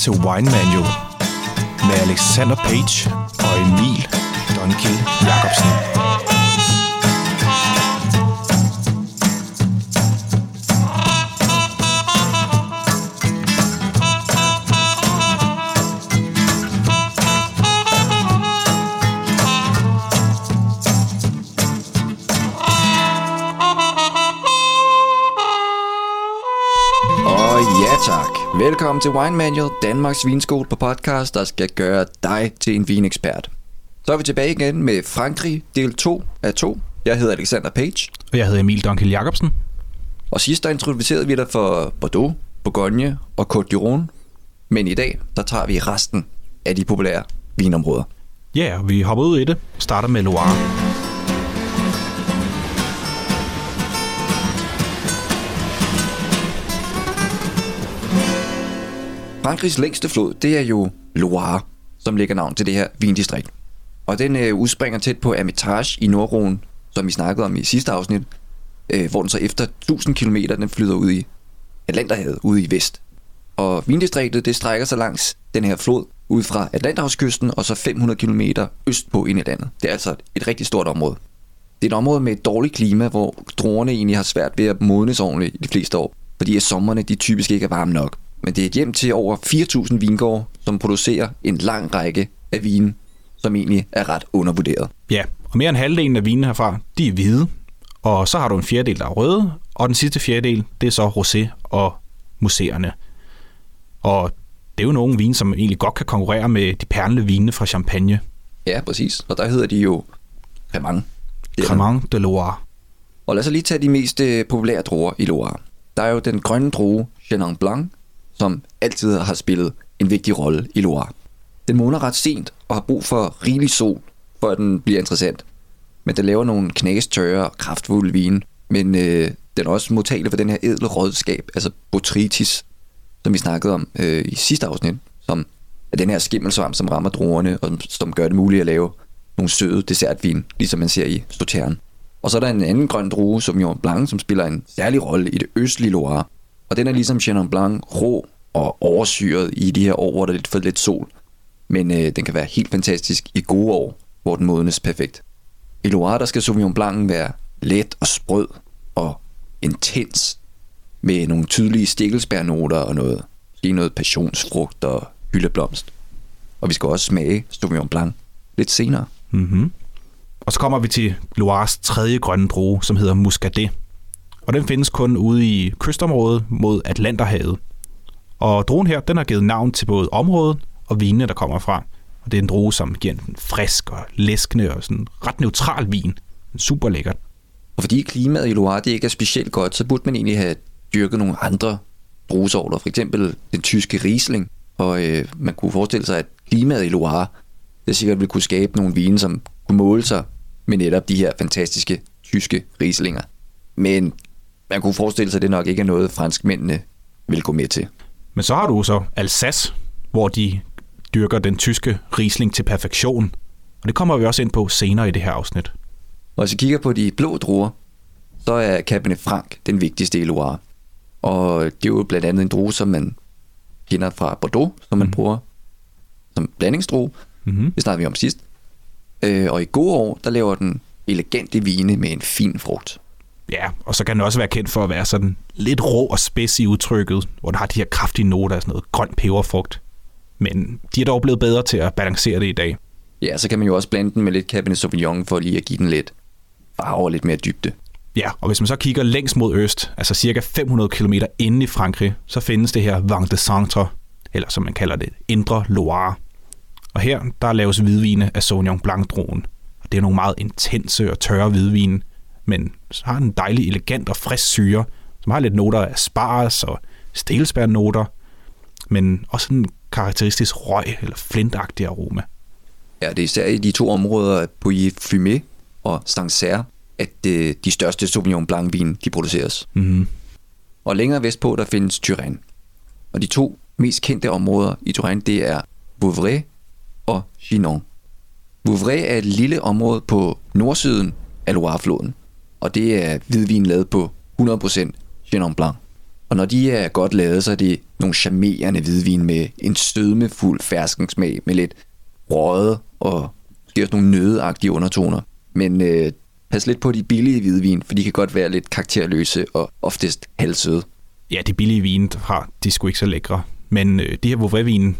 til Wine Manual med Alexander Page og Emil Donkil Jacobsen. Velkommen til Wine Manual, Danmarks vinskole på podcast, der skal gøre dig til en vinekspert. Så er vi tilbage igen med Frankrig, del 2 af 2. Jeg hedder Alexander Page, Og jeg hedder Emil Donkil Jacobsen. og sidst der introducerede vi dig for Bordeaux, Bourgogne og Côte d'Iron. Men i dag, der tager vi resten af de populære vinområder. Ja, og vi hopper ud i det. Starter med Loire. Frankrigs længste flod, det er jo Loire, som lægger navn til det her vindistrikt. Og den øh, udspringer tæt på Amitage i Nordroen, som vi snakkede om i sidste afsnit, øh, hvor den så efter 1000 km den flyder ud i Atlanterhavet ude i vest. Og vindistriktet det strækker sig langs den her flod ud fra Atlanterhavskysten og så 500 km østpå ind i landet. Det er altså et rigtig stort område. Det er et område med et dårligt klima, hvor druerne egentlig har svært ved at modnes ordentligt i de fleste år, fordi at sommerne de typisk ikke er varme nok. Men det er et hjem til over 4.000 vingårde, som producerer en lang række af vine, som egentlig er ret undervurderet. Ja, og mere end halvdelen af vinene herfra, de er hvide. Og så har du en fjerdedel, der er røde, og den sidste fjerdedel, det er så rosé og museerne. Og det er jo nogle vine, som egentlig godt kan konkurrere med de perlende vine fra Champagne. Ja, præcis. Og der hedder de jo Cremant. Cremant de Loire. Og lad os lige tage de mest øh, populære druer i Loire. Der er jo den grønne drue Chenin Blanc, som altid har spillet en vigtig rolle i Loire. Den modner ret sent og har brug for rigelig sol, for at den bliver interessant. Men den laver nogle knastørre og kraftfulde vine, men øh, den er også modtagelig for den her edle rådskab, altså botrytis, som vi snakkede om øh, i sidste afsnit, som er den her skimmelsvamp, som rammer druerne, og som gør det muligt at lave nogle søde dessertvin, ligesom man ser i Sauternes. Og så er der en anden grøn drue, Sauvignon Blanc, som spiller en særlig rolle i det østlige Loire. Og den er ligesom Chenin Blanc rå og oversyret i de her år, hvor der er lidt for lidt sol. Men øh, den kan være helt fantastisk i gode år, hvor den modnes perfekt. I Loire, der skal Sauvignon Blanc være let og sprød og intens, med nogle tydelige stikkelsbærnoter og noget, lige noget passionsfrugt og hyldeblomst. Og vi skal også smage Sauvignon Blanc lidt senere. Mm-hmm. Og så kommer vi til Loires tredje grønne droge, som hedder Muscadet. Og den findes kun ude i kystområdet mod Atlanterhavet. Og druen her, den har givet navn til både området og vinene, der kommer fra. Og det er en drue, som giver en frisk og læskende og sådan ret neutral vin. Super lækkert. Og fordi klimaet i Loire det ikke er specielt godt, så burde man egentlig have dyrket nogle andre druesorter, for eksempel den tyske Riesling. Og øh, man kunne forestille sig, at klimaet i Loire det sikkert ville kunne skabe nogle vine, som kunne måle sig med netop de her fantastiske tyske Rieslinger. Men man kunne forestille sig, at det nok ikke er noget, franskmændene vil gå med til. Men så har du så Alsace, hvor de dyrker den tyske Riesling til perfektion. Og det kommer vi også ind på senere i det her afsnit. Og hvis vi kigger på de blå druer, så er Cabernet Franc den vigtigste i Loire. Og det er jo blandt andet en drue, som man kender fra Bordeaux, som man mm. bruger som blandingsdrue. Mm-hmm. Det snakkede vi om sidst. Øh, og i gode år, der laver den elegante vine med en fin frugt. Ja, og så kan den også være kendt for at være sådan lidt rå og spids i udtrykket, hvor den har de her kraftige noter af sådan noget grøn peberfrugt. Men de er dog blevet bedre til at balancere det i dag. Ja, så kan man jo også blande den med lidt Cabernet Sauvignon for lige at give den lidt farve og lidt mere dybde. Ja, og hvis man så kigger længst mod øst, altså cirka 500 km inde i Frankrig, så findes det her Vang de Centre, eller som man kalder det, Indre Loire. Og her, der laves hvidvine af Sauvignon Blanc-druen. Og det er nogle meget intense og tørre hvidvine, men så har den en dejlig, elegant og frisk syre, som har lidt noter af spars og stelspærnoter, men også en karakteristisk røg eller flintagtig aroma. Ja, det er især i de to områder, Pouilly Fumé og Sancerre, at øh, de største Sauvignon Blanc vin, de produceres. Mm-hmm. Og længere vestpå, der findes Turenne. Og de to mest kendte områder i Turenne, det er Vouvray og Chinon. Vouvray er et lille område på nordsiden af Loirefloden, og det er hvidvin lavet på 100% Chenin Blanc. Og når de er godt lavet, så er det nogle charmerende hvidvin med en sødmefuld ferskensmag med lidt røget og måske også nogle nødeagtige undertoner. Men øh, pas lidt på de billige hvidvin, for de kan godt være lidt karakterløse og oftest halvsøde. Ja, de billige vine har, de er sgu ikke så lækre. Men øh, de her Vouvray-vine,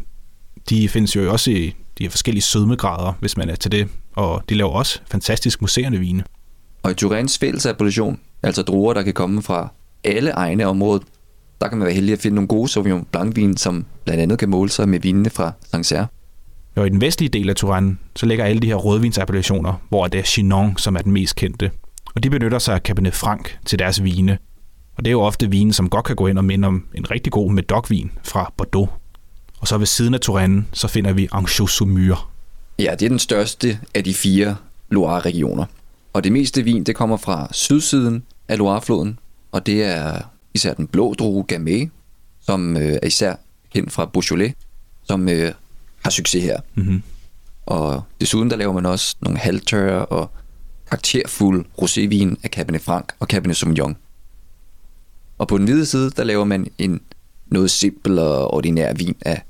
de findes jo også i de her forskellige sødmegrader, hvis man er til det. Og de laver også fantastisk museerende vine. Og i Turins fælles appellation, altså druer, der kan komme fra alle egne områder, der kan man være heldig at finde nogle gode Sauvignon Blanc-vin, som blandt andet kan måle sig med vinene fra Sancerre. Og i den vestlige del af Touraine, så ligger alle de her rødvinsappellationer, hvor det er Chinon, som er den mest kendte. Og de benytter sig af Cabernet Franc til deres vine. Og det er jo ofte vine, som godt kan gå ind og minde om en rigtig god Medoc-vin fra Bordeaux. Og så ved siden af Touraine, så finder vi Anjou-Saumur. Ja, det er den største af de fire Loire-regioner. Og det meste vin, det kommer fra sydsiden af Loire-floden, og det er især den blå drue Gamay, som øh, er især kendt fra Beaujolais, som øh, har succes her. Mm-hmm. Og desuden der laver man også nogle halvtørre og karakterfuld rosévin af Cabernet Franc og Cabernet Sauvignon. Og på den hvide side, der laver man en noget simpel og ordinær vin af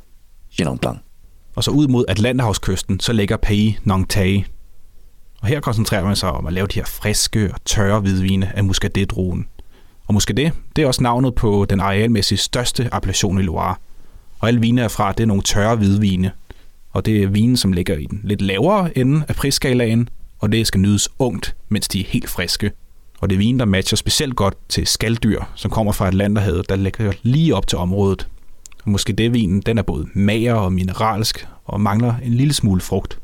Chenin Blanc. Og så ud mod Atlanterhavskysten, så ligger Pays Nantais. Og her koncentrerer man sig om at lave de her friske og tørre hvidvine af Muscadet-druen. Og Muscadet, det er også navnet på den arealmæssigt største appellation i Loire. Og alle vine fra, det er nogle tørre hvidvine. Og det er vinen, som ligger i den lidt lavere ende af prisskalaen, og det skal nydes ungt, mens de er helt friske. Og det er vine, der matcher specielt godt til skalddyr, som kommer fra et land der ligger lige op til området. Og måske det vinen, den er både mager og mineralsk, og mangler en lille smule frugt.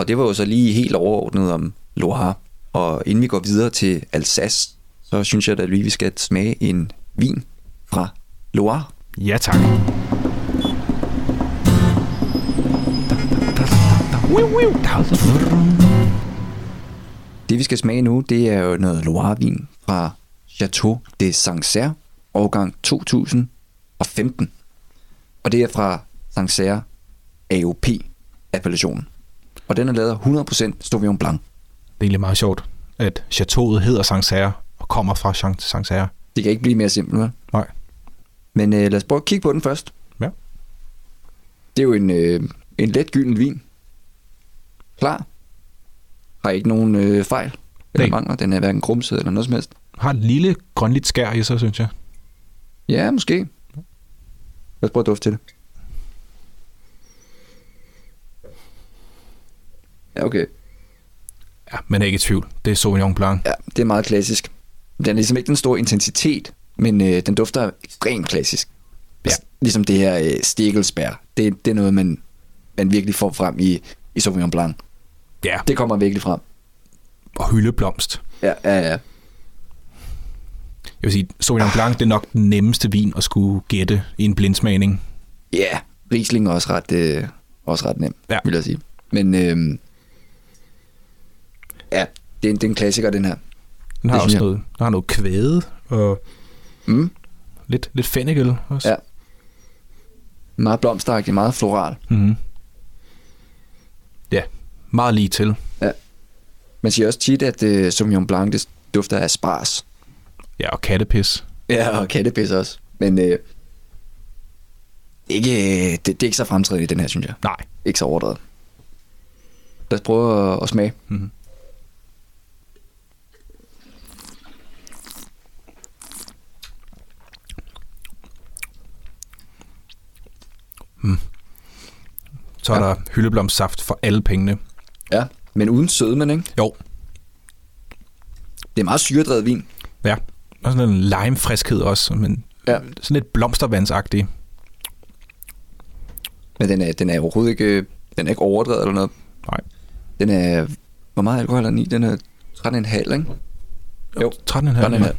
Og det var jo så lige helt overordnet om Loire. Og inden vi går videre til Alsace, så synes jeg at lige, vi skal smage en vin fra Loire. Ja tak. Det vi skal smage nu, det er jo noget Loire-vin fra Chateau de Sancerre, årgang 2015. Og det er fra Sancerre AOP-appellationen. Og den er lavet af 100% Sauvignon Blanc. Det er egentlig meget sjovt, at chateauet hedder Sancerre og kommer fra Sancerre. Det kan ikke blive mere simpelt, vel? Nej. Men øh, lad os prøve at kigge på den først. Ja. Det er jo en, øh, en let gylden vin. Klar. Har ikke nogen øh, fejl eller Nej. mangler. Den er hverken grumset eller noget som helst. Har et lille grønligt skær i sig, synes jeg. Ja, måske. Lad os prøve at dufte til det. Ja, okay. Ja, men ikke i tvivl. Det er Sauvignon Blanc. Ja, det er meget klassisk. Den er ligesom ikke den store intensitet, men øh, den dufter ekstremt klassisk. Ja. Ligesom det her øh, stikkelsbær. Det, det er noget, man, man virkelig får frem i, i Sauvignon Blanc. Ja, Det kommer virkelig frem. og hyldeblomst. Ja, ja, ja. Jeg vil sige, Sauvignon Blanc, det er nok den nemmeste vin at skulle gætte i en blindsmagning. Ja, Riesling er også ret, øh, også ret nem, Ja. vil jeg sige. Men øh, ja, det er, en, det er en klassiker, den her. Den har Det også noget, den har noget kvæde og Mm, lidt, lidt fennikel også. ja. Meget blomsteragtig, meget floral. Mm-hmm. Ja, meget lige til. Man siger også tit, at øh, Sauvignon Blanc det dufter af spars. Ja, og kattepis. Ja, og kattepis også. Men øh, ikke, øh, det, det er ikke så fremtrædende i den her, synes jeg. Nej. Ikke så overdrevet. Lad os prøve at, at smage. Mm-hmm. Mm. Så er Ja. der hyldeblomstsaft for alle pengene. Ja, men uden sødmen, ikke? Jo, Det er meget syredrevet vin. ja. Og sådan en limefriskhed også, men Ja. sådan lidt blomstervandsagtig. Men den er, den er overhovedet ikke, den er ikke overdrevet eller noget. Nej. Den er, hvor meget alkohol er den i? Den er 13,5, ikke? Jo, 13,5. 13,5.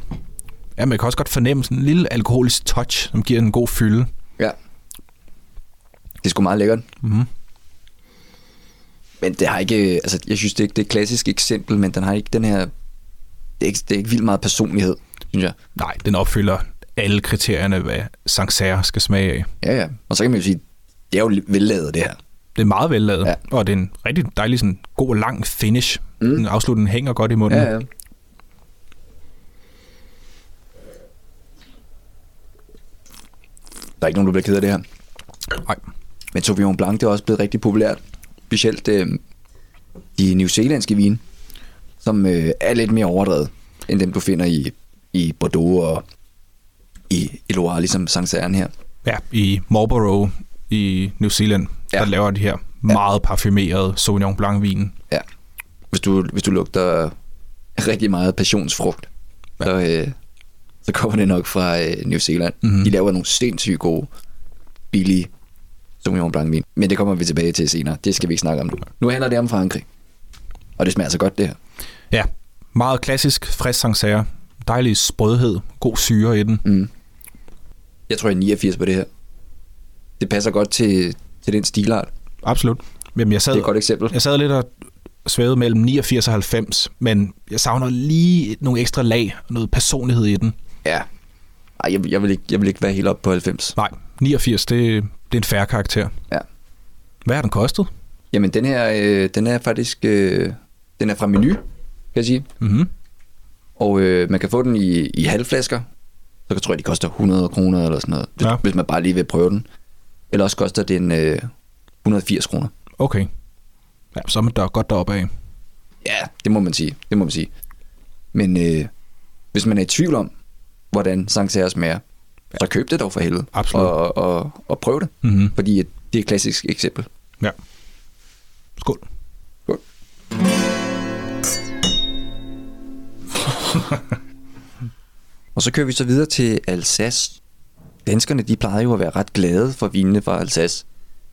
Ja, man kan også godt fornemme sådan en lille alkoholisk touch, som giver en god fylde. Ja. Det er sgu meget lækkert. Mm-hmm. Men det har ikke, altså jeg synes det er ikke det er et klassisk eksempel, men den har ikke den her, det er ikke, det er ikke vildt meget personlighed, synes jeg. Nej, den opfylder alle kriterierne, hvad Sancerre skal smage af. Ja, ja. Og så kan man jo sige, det er jo vellavet det her. Det er meget vellavet, Ja. og det er en rigtig dejlig, sådan, god lang finish. Mm. Den afslutning hænger godt i munden. Ja, ja. Der er ikke nogen, der bliver ked af det her. Nej. Men Sauvignon Blanc, det er også blevet rigtig populært. Specielt øh, de New Zealandske vine, som øh, er lidt mere overdrevet, end dem du finder i, i Bordeaux og i, i Loire, ligesom Sancerre her. Ja, i Marlborough i New Zealand, ja. Ja. der laver de her meget parfumerede Sauvignon Blanc-vin. Ja. Hvis du, hvis du lugter rigtig meget passionsfrugt, ja. så, øh, så kommer det nok fra øh, New Zealand. Mhm. Mm-hmm. De laver nogle sindssygt gode, billige Sauvignon Blanc vin. Men det kommer vi tilbage til senere. Det skal vi ikke snakke om nu. Nu handler det om Frankrig. Og det smager så godt, det her. Ja, meget klassisk, frisk Sancerre. Dejlig sprødhed, god syre i den. Mm. Jeg tror, jeg er 89 på det her. Det passer godt til, til den stilart. Absolut. Jamen, jeg sad, Det er et godt eksempel. jeg sad lidt og svævede mellem 89 og 90, men jeg savner lige nogle ekstra lag og noget personlighed i den. Ja. Ej, jeg, jeg, vil ikke, jeg vil ikke være helt op på 90. Nej, 89, det, det er en færre karakter. Ja. Hvad har den kostet? Jamen, den her, øh, den er faktisk... Øh, den er fra Menu, kan jeg sige. Mm-hmm. Og øh, man kan få den i, i halvflasker. Så tror jeg, de koster 100 kroner eller sådan noget, hvis, Ja. hvis man bare lige vil prøve den. Eller også koster den øh, 180 kroner. Okay. Ja, så er man der godt deroppe af. Ja, det må man sige. Det må man sige. Men øh, hvis man er i tvivl om, hvordan Sancerre smager, så køb det dog for helvede. Absolut. Og, og, og prøv det. Mm-hmm. Fordi det er et klassisk eksempel. Ja. Skål. Godt. og så kører vi så videre til Alsace. Danskerne de plejer jo at være ret glade for vinene fra Alsace,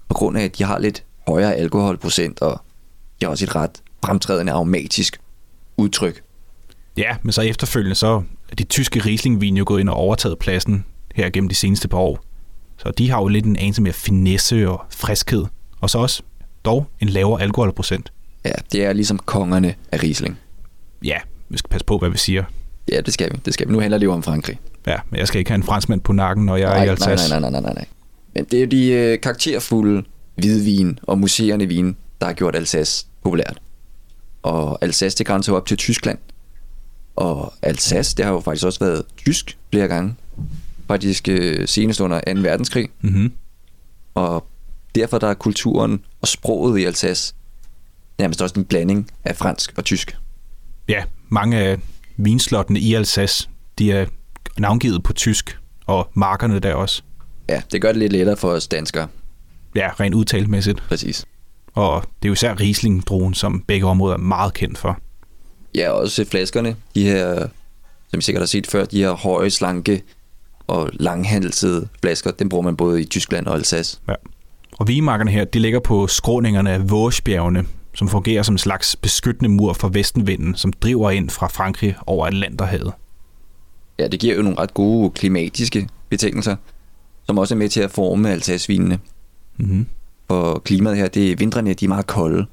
på grund af at de har lidt højere alkoholprocent, og de har også et ret fremtrædende aromatisk udtryk. Ja, men så efterfølgende så er de tyske Riesling-vin jo gået ind og overtaget pladsen her gennem de seneste par år. Så de har jo lidt en anelse mere finesse og friskhed. Og så også dog en lavere alkoholprocent. Ja, det er ligesom kongerne af Riesling. Ja, vi skal passe på, hvad vi siger. Ja, det skal vi. Det skal vi. Nu handler det jo om Frankrig. Ja, men jeg skal ikke have en franskmand på nakken, når jeg er i nej, Alsace. nej, nej, nej, nej, nej. Men det er jo de øh, karakterfulde hvidvin og museerne vin, der har gjort Alsace populært. Og Alsace, det grænser op til Tyskland. Og Alsace, det har jo faktisk også været tysk flere gange. Faktisk øh, senest under 2. verdenskrig. Mm-hmm. Og derfor der er kulturen og sproget i Alsace nærmest også en blanding af fransk og tysk. Ja, mange af vinslottene i Alsace, de er navngivet på tysk, og markerne der også. Ja, det gør det lidt lettere for os danskere. Ja, rent udtalmæssigt. Præcis. Og det er jo især Riesling-druen, som begge områder er meget kendt for. Ja, også flaskerne. De her, som I sikkert har set før, de her høje, slanke og langhandelsede flasker, dem bruger man både i Tyskland og Alsace. Ja. Og vigemarkerne her, de ligger på skråningerne af Vosgebjergene, som fungerer som en slags beskyttende mur for vestenvinden, som driver ind fra Frankrig over Atlanterhavet. Ja, det giver jo nogle ret gode klimatiske betingelser, som også er med til at forme Alsace-vinene. Mm-hmm. For klimaet her, det er vintrene, de er meget kolde,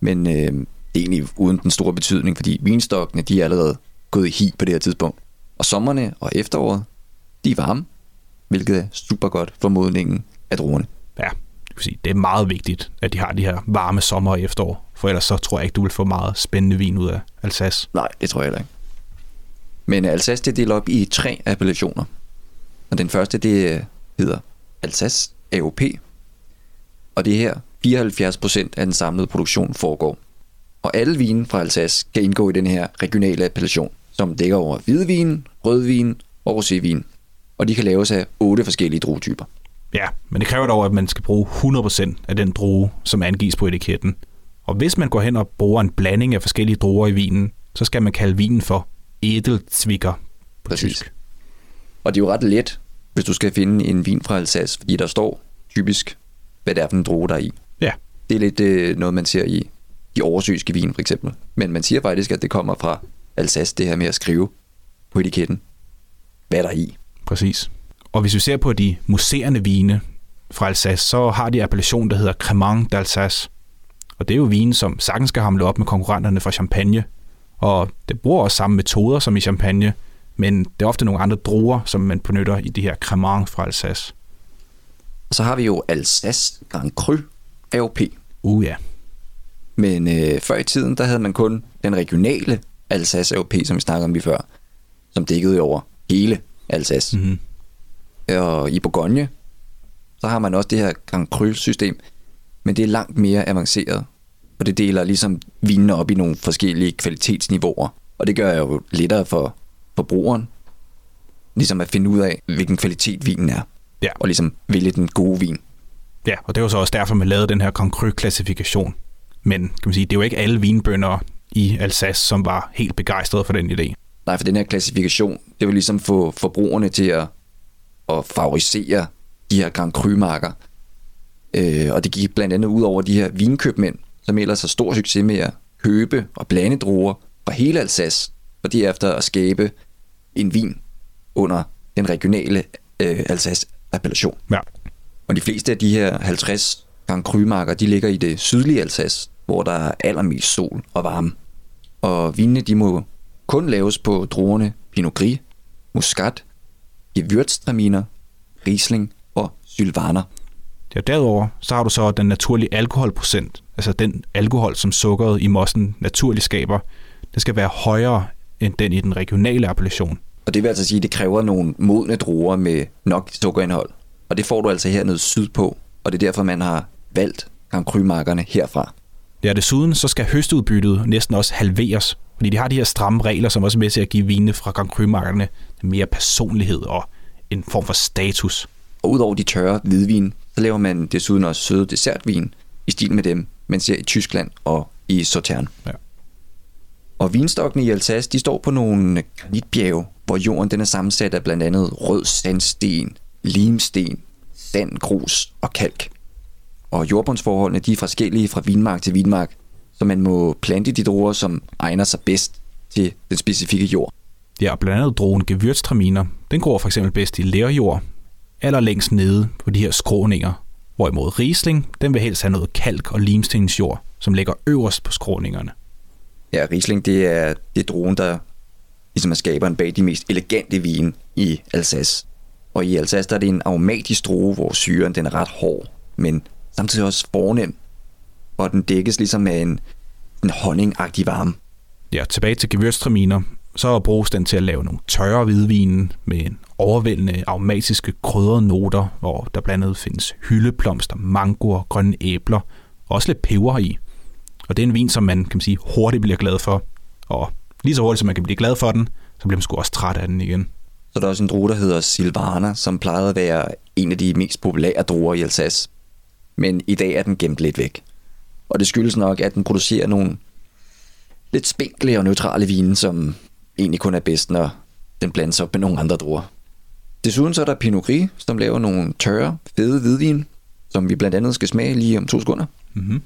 men øh, det er egentlig uden den store betydning, fordi vinstokkene, de er allerede gået i hi på det her tidspunkt. Og sommerne og efteråret, de er varme, hvilket er super godt for modningen af druerne. Ja, det, vil sige, det er meget vigtigt, at de har de her varme sommer og efterår, for ellers så tror jeg ikke, du vil få meget spændende vin ud af Alsace. Nej, det tror jeg heller ikke. Men Alsace det er delt op i tre appellationer. Og den første, det hedder Alsace AOP. Og det er her 74% af den samlede produktion foregår. Og alle vine fra Alsace kan indgå i den her regionale appellation, som dækker over hvidvin, rødvin og rosévin. Og de kan laves af otte forskellige druetyper. Ja, men det kræver dog, at man skal bruge 100% af den drue, som angives på etiketten. Og hvis man går hen og bruger en blanding af forskellige druer i vinen, så skal man kalde vinen for Edelzwicker på Præcis. tysk. Og det er jo ret let, hvis du skal finde en vin fra Alsace, fordi der står typisk, hvad det er for en droge, der er i. Ja, Det er lidt øh, noget, man ser i de oversøiske vin, for eksempel. Men man siger faktisk, at det kommer fra Alsace, det her med at skrive på etiketten, hvad der er i. præcis. Og hvis vi ser på de museerne vine fra Alsace, så har de appellation, der hedder Cremant d'Alsace. Og det er jo vine, som sagtens skal hamle op med konkurrenterne fra Champagne. Og det bruger også samme metoder som i Champagne, men det er ofte nogle andre druer, som man benytter i de her Cremant fra Alsace. Og så har vi jo Alsace Grand Cru AOP. Uh ja, Men øh, før i tiden, der havde man kun den regionale Alsace AOP, som vi snakkede om lige før, som dækkede over hele Alsace. mm-hmm. Og i Bourgogne, så har man også det her Grand Cru-system, men det er langt mere avanceret, og det deler ligesom vinene op i nogle forskellige kvalitetsniveauer, og det gør jo lettere for forbrugeren, ligesom at finde ud af, hvilken kvalitet vinen er, Ja. og ligesom vælge den gode vin. Ja, og det var så også derfor, man lavede den her Concru-klassifikation. Men kan man sige, det er jo ikke alle vinbønder i Alsace, som var helt begejstrede for den idé. Nej, for den her klassifikation, det vil ligesom få forbrugerne til at, at favorisere de her Grand Cru-marker. Øh, og det gik blandt andet ud over de her vinkøbmænd, som ellers har stor succes med at købe og blande druer fra hele Alsace, for derefter at skabe en vin under den regionale øh, Alsace-appellation. Ja. Og de fleste af de her 50 Grand Cru-marker, de ligger i det sydlige Alsace, hvor der er allermest sol og varme. Og vinene, de må kun laves på druerne Pinot Gris, Muscat, Gewürztraminer, Riesling og Sylvaner. Ja, derudover så har du så den naturlige alkoholprocent, altså den alkohol, som sukkeret i mossen naturligt skaber. Det skal være højere end den i den regionale appellation. Og det vil altså sige, at det kræver nogle modne druer med nok sukkerindhold. Og det får du altså hernede sydpå, og det er derfor, man har valgt Grand Cru-markerne herfra. Ja, desuden så skal høstudbyttet næsten også halveres, fordi de har de her stramme regler, som også er med til at give vinene fra Grand Cru-markerne mere personlighed og en form for status. Og udover de tørre hvidvin, så laver man desuden også søde dessertvin i stil med dem, man ser i Tyskland og i Sautern. Ja. Og vinstokkene i Alsace, de står på nogle granitbjerge, hvor jorden den er sammensat af blandt andet rød sandsten, limsten, sand, grus og kalk. Og jordbundsforholdene de er forskellige fra vinmark til vinmark, så man må plante de druer, som egner sig bedst til den specifikke jord. Ja, og blandt andet drogen Gewürztraminer, den går for eksempel bedst i lerjord, allerlængst nede på de her skråninger, hvorimod Riesling, den vil helst have noget kalk og limstensjord, som ligger øverst på skråningerne. Ja, Riesling det er, det er druen, der ligesom er skaberen bag de mest elegante vine i Alsace. Og i Alsace der er det en aromatisk drue, hvor syren den er ret hård, men samtidig også fornem, og den dækkes ligesom af en, en honningagtig varme. Ja, tilbage til Gewürztraminer, så bruges den til at lave nogle tørre hvidvine med en overvældende aromatiske krydrede noter, hvor der blandt andet findes hyldeblomster, mangoer, grønne æbler og også lidt peber i. Og det er en vin, som man kan man sige, hurtigt bliver glad for. Og lige så hurtigt, som man kan blive glad for den, så bliver man sgu også træt af den igen. Så der er også en drue, der hedder Silvaner, som plejede at være en af de mest populære druer i Alsace. Men i dag er den gemt lidt væk. Og det skyldes nok, at den producerer nogle lidt spinkle og neutrale vine, som egentlig kun er bedst, når den blandes op med nogle andre druer. Desuden så er der Pinot Gris, som laver nogle tørre, fede hvidvin, som vi blandt andet skal smage lige om to sekunder. Mm-hmm.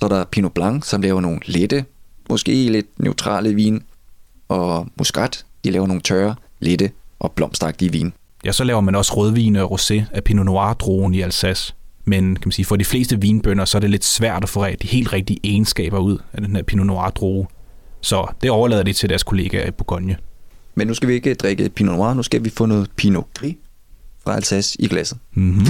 Så er der Pinot Blanc, som laver nogle lette, måske lidt neutrale vin. Og Muscat, de laver nogle tørre, lette og blomstagtige vin. Ja, så laver man også rødvin og rosé af Pinot Noir-druen i Alsace. Men kan man sige, for de fleste vinbønder, så er det lidt svært at få de helt rigtige egenskaber ud af den her Pinot Noir-drue. Så det overlader de til deres kollegaer i Bourgogne. Men nu skal vi ikke drikke Pinot Noir, nu skal vi få noget Pinot Gris fra Alsace i glasset. Mm-hmm.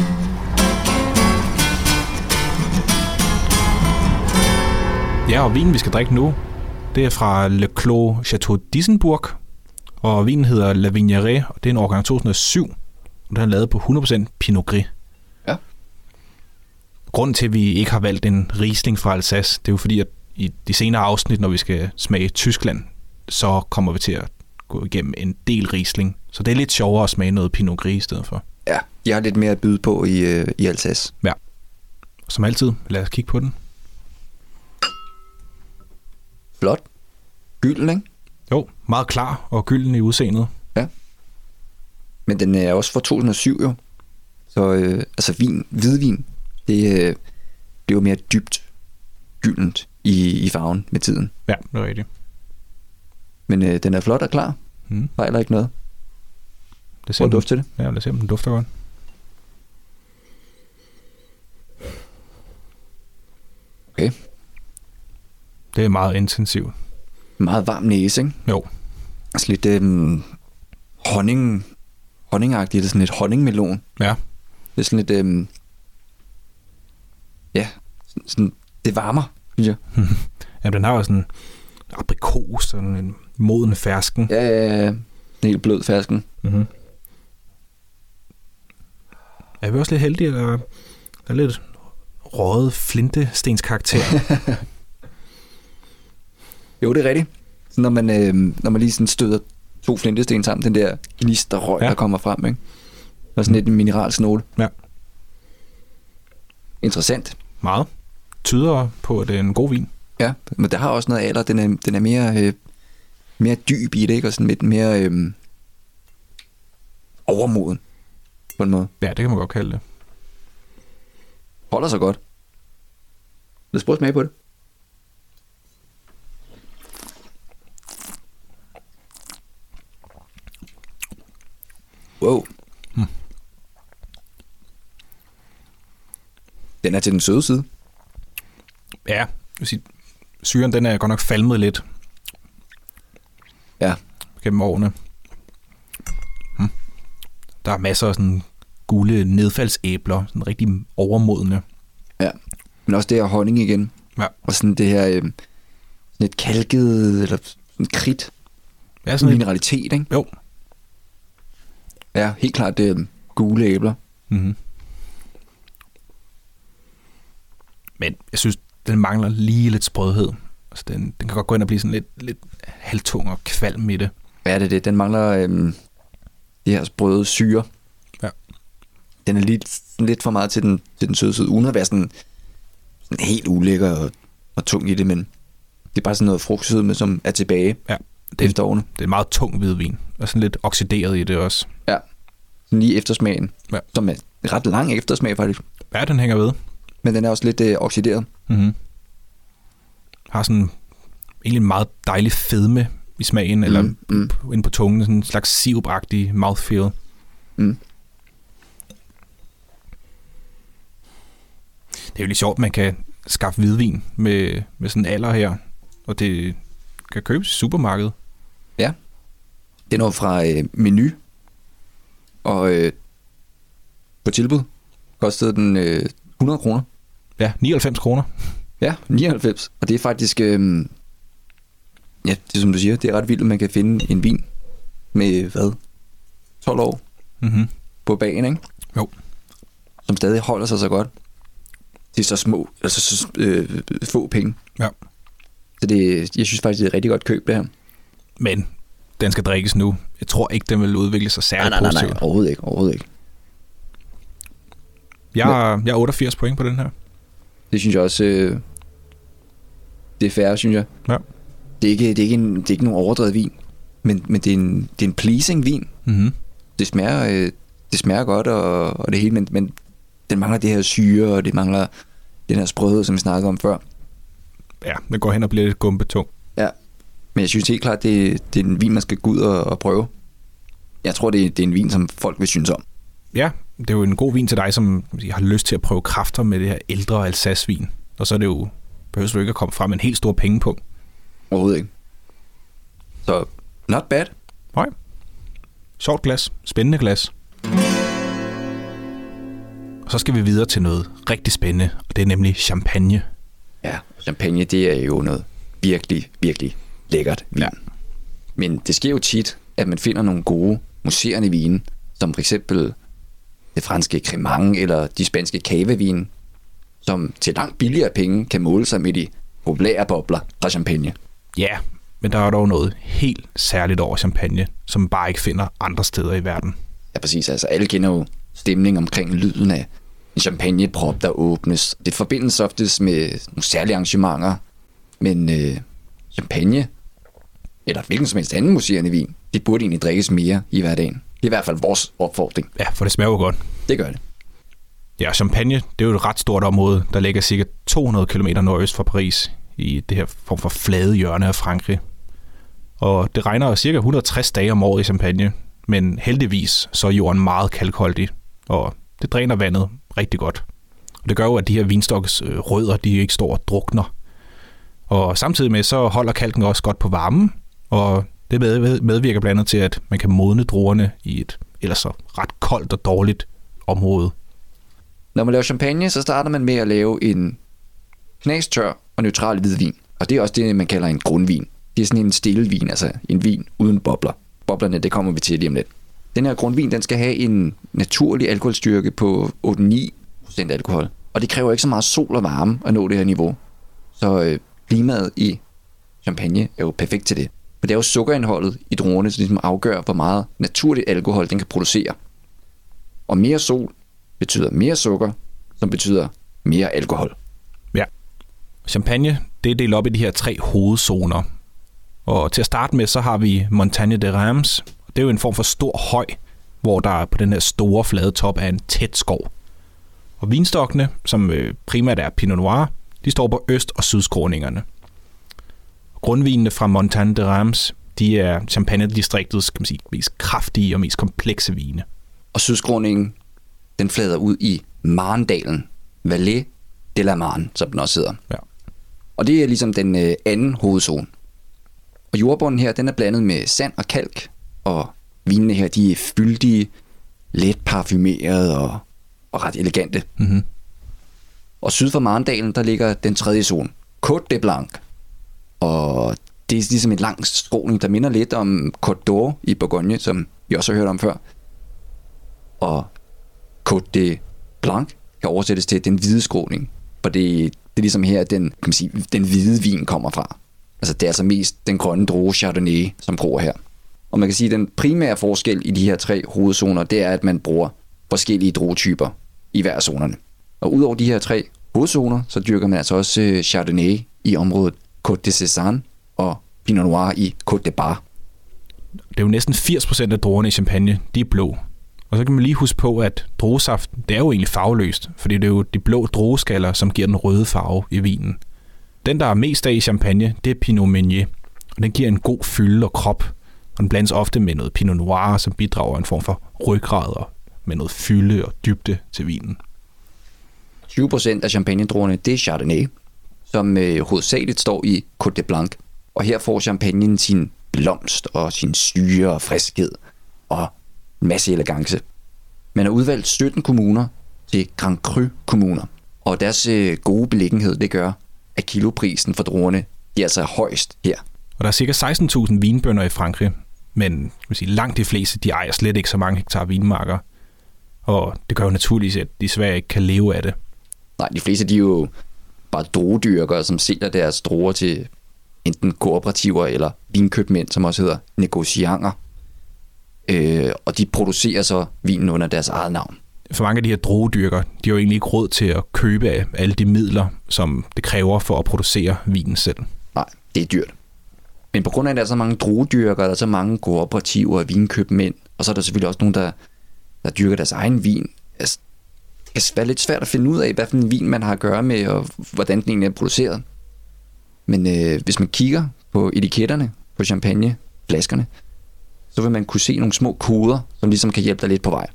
Ja, og vinen, vi skal drikke nu, det er fra Le Clos Chateau d'Issenburg, og vinen hedder La Vigneret, og det er en årgang 2007, og den er lavet på 100% Pinot Gris. Ja. Grunden til, at vi ikke har valgt en Riesling fra Alsace, det er jo fordi, at i de senere afsnit, når vi skal smage Tyskland, så kommer vi til at gå igennem en del Riesling. Så det er lidt sjovere at smage noget Pinot Gris i stedet for. Ja, jeg har lidt mere at byde på i, øh, i Alsace. Ja. Som altid, lad os kigge på den. Flot. Gylden, ikke? Jo, meget klar og gylden i udseendet. Ja. Men den er også fra 2007 jo. Så øh, altså vin, hvidvin, det øh, bliver mere dybt gyldent i, i farven med tiden. Ja, det er rigtigt. Men øh, den er flot og klar. Mm. Fejler ikke noget. Det Prøv at dufte til det. Ja, lad os se, om den dufter godt. Okay. Det er meget intensivt. Meget varm næse, ikke? Jo, Altså lidt øh, honning, honningagtigt. Det er sådan lidt honningmelon. ja. Det er sådan lidt... Øh, ja, sådan, sådan, det varmer, synes jeg. ja den har jo sådan aprikos, sådan en moden fersken. Ja, ja, ja. Sådan helt blød fersken. Mm-hmm. Er vi også lidt heldige, eller der er lidt røget flintestens karakter? Jo, det er rigtigt. Så når man, øh, når man lige sådan støder to flintesten sammen, den der gnist røg, Ja. der kommer frem, ikke? Og sådan lidt en mineralsnåle. ja, Interessant. Meget. Tyder på, at det er en god vin. Ja, men der har også noget alder. Den er, den er mere, øh, mere dyb i det, ikke? Og sådan lidt mere øh, overmoden på en måde. Ja, det kan man godt kalde det. Holder sig godt. Lad os prøve at smage på det. Wow. Den er til den søde side. Ja, jeg vil sige, syren den er godt nok falmet lidt Ja, gennem årene. Hmm. Der er masser af sådan gule nedfaldsæbler, sådan rigtig overmodne. ja. Men også det her honning igen. Ja, Og sådan det her øh, sådan et kalket, eller sådan kridt, ja sådan lidt, mineralitet, ikke? jo. Ja, helt klart det er gule æbler. Mm-hmm. Men jeg synes, den mangler lige lidt sprødhed. Altså, den, den kan godt gå ind og blive sådan lidt, lidt halvtung og kvalm i det. Ja, det er det. Den mangler øhm, de her sprøde syre. Ja. Den er lidt, lidt for meget til den, til den søde side, uden at være sådan, sådan helt ulækker og, og tung i det, men det er bare sådan noget frugtsødme, som er tilbage Ja, det, efter årene. det er meget tung hvidvin, og sådan lidt oxideret i det også. Ja. Lige eftersmagen, Ja. som er ret lang eftersmag faktisk, Ja, den hænger ved. Men den er også lidt øh, oxideret. Mm-hmm. Har sådan egentlig en meget dejlig fedme i smagen, mm, eller Mm, mm. inde på tungen, sådan en slags sirupagtig mouthfeel. Mm. Det er jo lidt sjovt, man kan skaffe hvidvin med, med sådan en alder her, og det kan købes i supermarkedet. Ja. Den er jo fra øh, menu, og øh, på tilbud kostede den øh, 100 kroner. Ja, 99 kroner. Ja, 99. Og det er faktisk, øh, ja, det er som du siger, det er ret vildt, at man kan finde en vin med, hvad, 12 år Mm-hmm. på bagen, ikke? Jo. Som stadig holder sig så godt. Det er så små, altså så øh, få penge. Ja. Så det, jeg synes faktisk, det er et rigtig godt køb, det her. Men den skal drikkes nu. Jeg tror ikke, den vil udvikle sig særlig positivt. overhovedet ikke, overhovedet ikke. Jeg, jeg er 88 point på den her. Det synes jeg også, øh, det er fair, synes jeg. Ja. Det er ikke, det er ikke, en, det er ikke nogen overdrevet vin, men, men det, er en, det er en pleasing vin. Mm-hmm. Det smager, øh, det smager godt og, og det hele, men, men den mangler det her syre, og det mangler den her sprødhed, som vi snakkede om før. Ja, den går hen og bliver lidt gumpetung. Ja. Men jeg synes helt klart, det, det er en vin, man skal gå ud og, og prøve. Jeg tror, det, det er en vin, som folk vil synes om. Ja, det er jo en god vin til dig, som har lyst til at prøve kræfter med det her ældre Alsace-vin. Og så er det jo, behøver du ikke at komme frem med en helt stor penge på. Overhovedet ikke. Så, not bad. Nej. Sjovt glas. Spændende glas. Og så skal vi videre til noget rigtig spændende, og det er nemlig champagne. Ja, champagne, det er jo noget virkelig, virkelig lækkert vin. Ja. Men det sker jo tit, at man finder nogle gode muserende vine, som for eksempel det franske cremant eller de spanske cavevin, som til langt billigere penge kan måle sig med de populære bobler fra champagne. Ja, men der er dog noget helt særligt over champagne, som man bare ikke finder andre steder i verden. Ja, præcis. Altså, alle kender jo stemning omkring lyden af en champagneprop, der åbnes. Det forbindes oftest med nogle særlige arrangementer, men øh, champagne, eller hvilken som helst anden museerende vin, det burde egentlig drikkes mere i hverdagen. Det er i hvert fald vores opfordring. Ja, for det smager jo godt. Det gør det. Ja, Champagne, det er jo et ret stort område, der ligger cirka 200 km nordøst for Paris, i det her form for flade hjørne af Frankrig. Og det regner cirka 160 dage om året i Champagne, men heldigvis så er jorden meget kalkholdig, og det dræner vandet rigtig godt. Og det gør jo, at de her vinstokkes øh, rødder, de ikke står og drukner. Og samtidig med, så holder kalken også godt på varmen, og det med- medvirker blandt andet til, at man kan modne druerne i et ellers så ret koldt og dårligt område. Når man laver champagne, så starter man med at lave en knastør og neutral hvidvin. Og det er også det, man kalder en grundvin. Det er sådan en stille vin, altså en vin uden bobler. Boblerne, det kommer vi til lige om lidt. Den her grundvin, den skal have en naturlig alkoholstyrke på 8-9% alkohol. Og det kræver ikke så meget sol og varme at nå det her niveau. Så øh, klimaet i champagne er jo perfekt til det. Men det er jo sukkerindholdet i druerne, som ligesom afgør, hvor meget naturligt alkohol den kan producere. Og mere sol betyder mere sukker, som betyder mere alkohol. Ja. Champagne, det er delt op i de her tre hovedzoner. Og til at starte med, så har vi Montagne de Reims. Det er jo en form for stor høj, hvor der på den her store flade top er en tæt skov. Og vinstokkene, som øh, primært er Pinot Noir, de står på øst- og sydskråningerne. Grundvinene fra Montagne de Reims, de er Champagne-distriktets kan man sige, mest kraftige og mest komplekse vine. Og sydskråningen, den flader ud i Marndalen, Valais de la Marne, som den også hedder. Ja. Og det er ligesom den øh, anden hovedzone. Og jordbunden her, den er blandet med sand og kalk, og vinene her, de er fyldige, let parfumerede og, og ret elegante. Mm-hmm. Og syd for Marndalen, der ligger den tredje zone, Côte de Blanc. Og det er ligesom en lang skråning, der minder lidt om Côte d'Or i Bourgogne, som vi også har hørt om før. Og Côte de Blanc kan oversættes til den hvide skråning, for det, det er ligesom her, den, kan man sige, den hvide vin kommer fra. Altså det er altså mest den grønne droge Chardonnay, som gror her. Og man kan sige, at den primære forskel i de her tre hovedzoner, det er, at man bruger forskellige druetyper i hver af zonerne. Og udover de her tre hovedzoner, så dyrker man altså også øh, Chardonnay i området Côte de Cézanne og Pinot Noir i Côte de Bar. Det er jo næsten 80% af druerne i champagne, de er blå. Og så kan man lige huske på, at druesaft, det er jo egentlig farveløst, fordi det er jo de blå drueskaller, som giver den røde farve i vinen. Den, der er mest af i champagne, det er Pinot Meunier, og den giver en god fylde og krop, og den blandes ofte med noget Pinot Noir, som bidrager en form for ryggrad og med noget fylde og dybde til vinen. 20% af champagnedruerne, det er Chardonnay, som øh, hovedsageligt står i Côte de Blanc. Og her får champagnen sin blomst og sin syre og friskhed og en masse elegance. Man har udvalgt 17 kommuner til Grand Cru kommuner, og deres øh, gode beliggenhed, det gør, at kiloprisen for druerne er altså højst her. Og der er cirka 16.000 vinbønder i Frankrig, men vil sige, langt de fleste de ejer slet ikke så mange hektar vinmarker. Og det gør jo naturligvis, at de svært ikke kan leve af det. Nej, de fleste de er jo bare druedyrkere, som sælger deres druer til enten kooperativer eller vinkøbmænd, som også hedder negocianter. Øh, og de producerer så vinen under deres eget navn. For mange af de her druedyrkere, de har jo egentlig ikke råd til at købe af alle de midler, som det kræver for at producere vinen selv. Nej, det er dyrt. Men på grund af, at der er så mange druedyrkere, der er så mange kooperativer og vinkøbmænd, og så er der selvfølgelig også nogen, der, der dyrker deres egen vin. Altså, kan være lidt svært at finde ud af, hvad for en vin man har at gøre med, og hvordan den egentlig er produceret. Men øh, hvis man kigger på etiketterne på champagneflaskerne, så vil man kunne se nogle små koder, som ligesom kan hjælpe dig lidt på vej.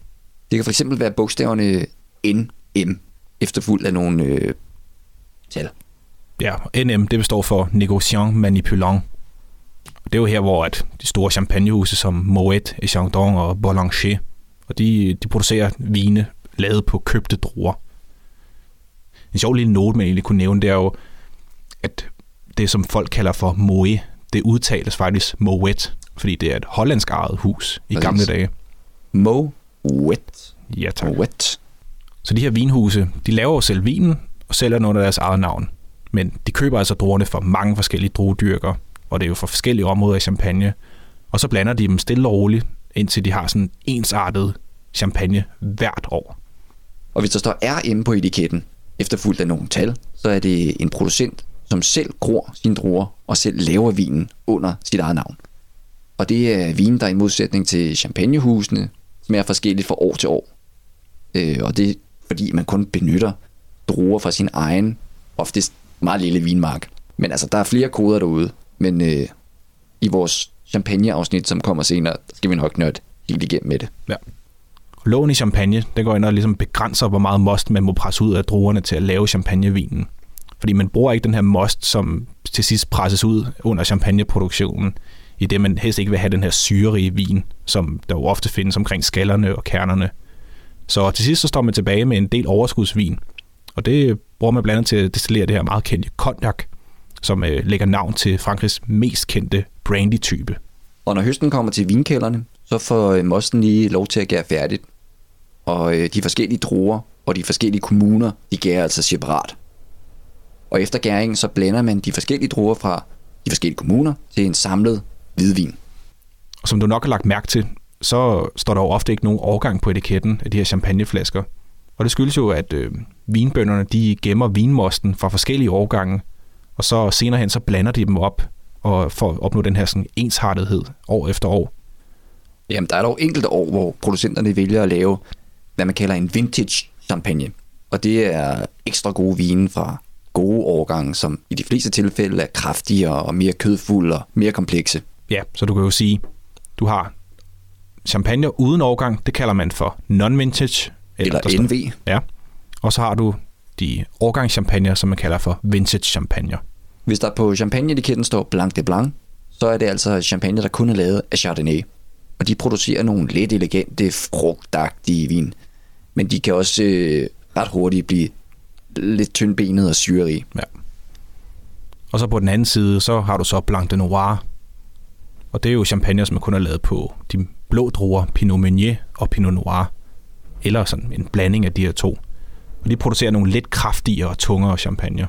Det kan for eksempel være bogstaverne NM, efterfulgt af nogle øh, tal. Ja, NM, det består for Negociant Manipulant. Det er jo her, hvor at de store champagnehuse som Moet, Chandon og Boulanger, og de, de producerer vine lavet på købte druer. En sjov lille note, man egentlig kunne nævne, det er jo, at det, som folk kalder for Moe, det udtales faktisk Moet, fordi det er et hollandsk ejet hus i Præcis. gamle dage. Moet. Ja, tak. Moet. Så de her vinhuse, de laver jo selv vinen og sælger den under deres eget navn. Men de køber altså druerne fra mange forskellige druedyrker, og det er jo fra forskellige områder i champagne. Og så blander de dem stille og roligt, indtil de har sådan ensartet champagne hvert år. Og hvis der står R inde på etiketten, efterfulgt af nogle tal, så er det en producent, som selv gror sine druer og selv laver vinen under sit eget navn. Og det er vin, der i modsætning til champagnehusene smager forskelligt fra år til år. Øh, og det er fordi, man kun benytter druer fra sin egen, oftest meget lille vinmark. Men altså, der er flere koder derude. Men øh, i vores champagneafsnit, som kommer senere, skal vi nok nørde helt igennem med det. Ja. Loven i champagne, den går ind og ligesom begrænser, hvor meget most man må presse ud af druerne til at lave champagnevinen. Fordi man bruger ikke den her most, som til sidst presses ud under champagneproduktionen, i det man helst ikke vil have den her syrerige vin, som der jo ofte findes omkring skallerne og kernerne. Så til sidst så står man tilbage med en del overskudsvin, og det bruger man blandt andet til at destillere det her meget kendte cognac, som øh, lægger navn til Frankrigs mest kendte brandy-type. Og når høsten kommer til vinkælderne, så får øh, mosten lige lov til at gære færdigt. Og øh, de forskellige druer og de forskellige kommuner, de gærer altså separat. Og efter gæringen, så blander man de forskellige druer fra de forskellige kommuner til en samlet hvidvin. Som du nok har lagt mærke til, så står der jo ofte ikke nogen overgang på etiketten af de her champagneflasker. Og det skyldes jo, at øh, vinbønderne de gemmer vinmosten fra forskellige årgange, og så senere hen så blander de dem op og for at opnå den her sådan ensartethed år efter år. Jamen, der er dog enkelte år, hvor producenterne vælger at lave, hvad man kalder en vintage champagne. Og det er ekstra gode vine fra gode årgange, som i de fleste tilfælde er kraftigere og mere kødfulde og mere komplekse. Ja, så du kan jo sige, du har champagne uden årgang, det kalder man for non-vintage. Eller, står- NV. Ja. Og så har du de årgangschampagner, som man kalder for vintage champagne. Hvis der på champagneetiketten står Blanc de Blanc, så er det altså champagne, der kun er lavet af Chardonnay. Og de producerer nogle lidt elegante, frugtagtige vin. Men de kan også øh, ret hurtigt blive lidt tyndbenet og syrerige. Ja. Og så på den anden side, så har du så Blanc de Noir. Og det er jo champagne, som kun er lavet på de blå druer, Pinot Meunier og Pinot Noir. Eller sådan en blanding af de her to. Og de producerer nogle lidt kraftigere og tungere champagne.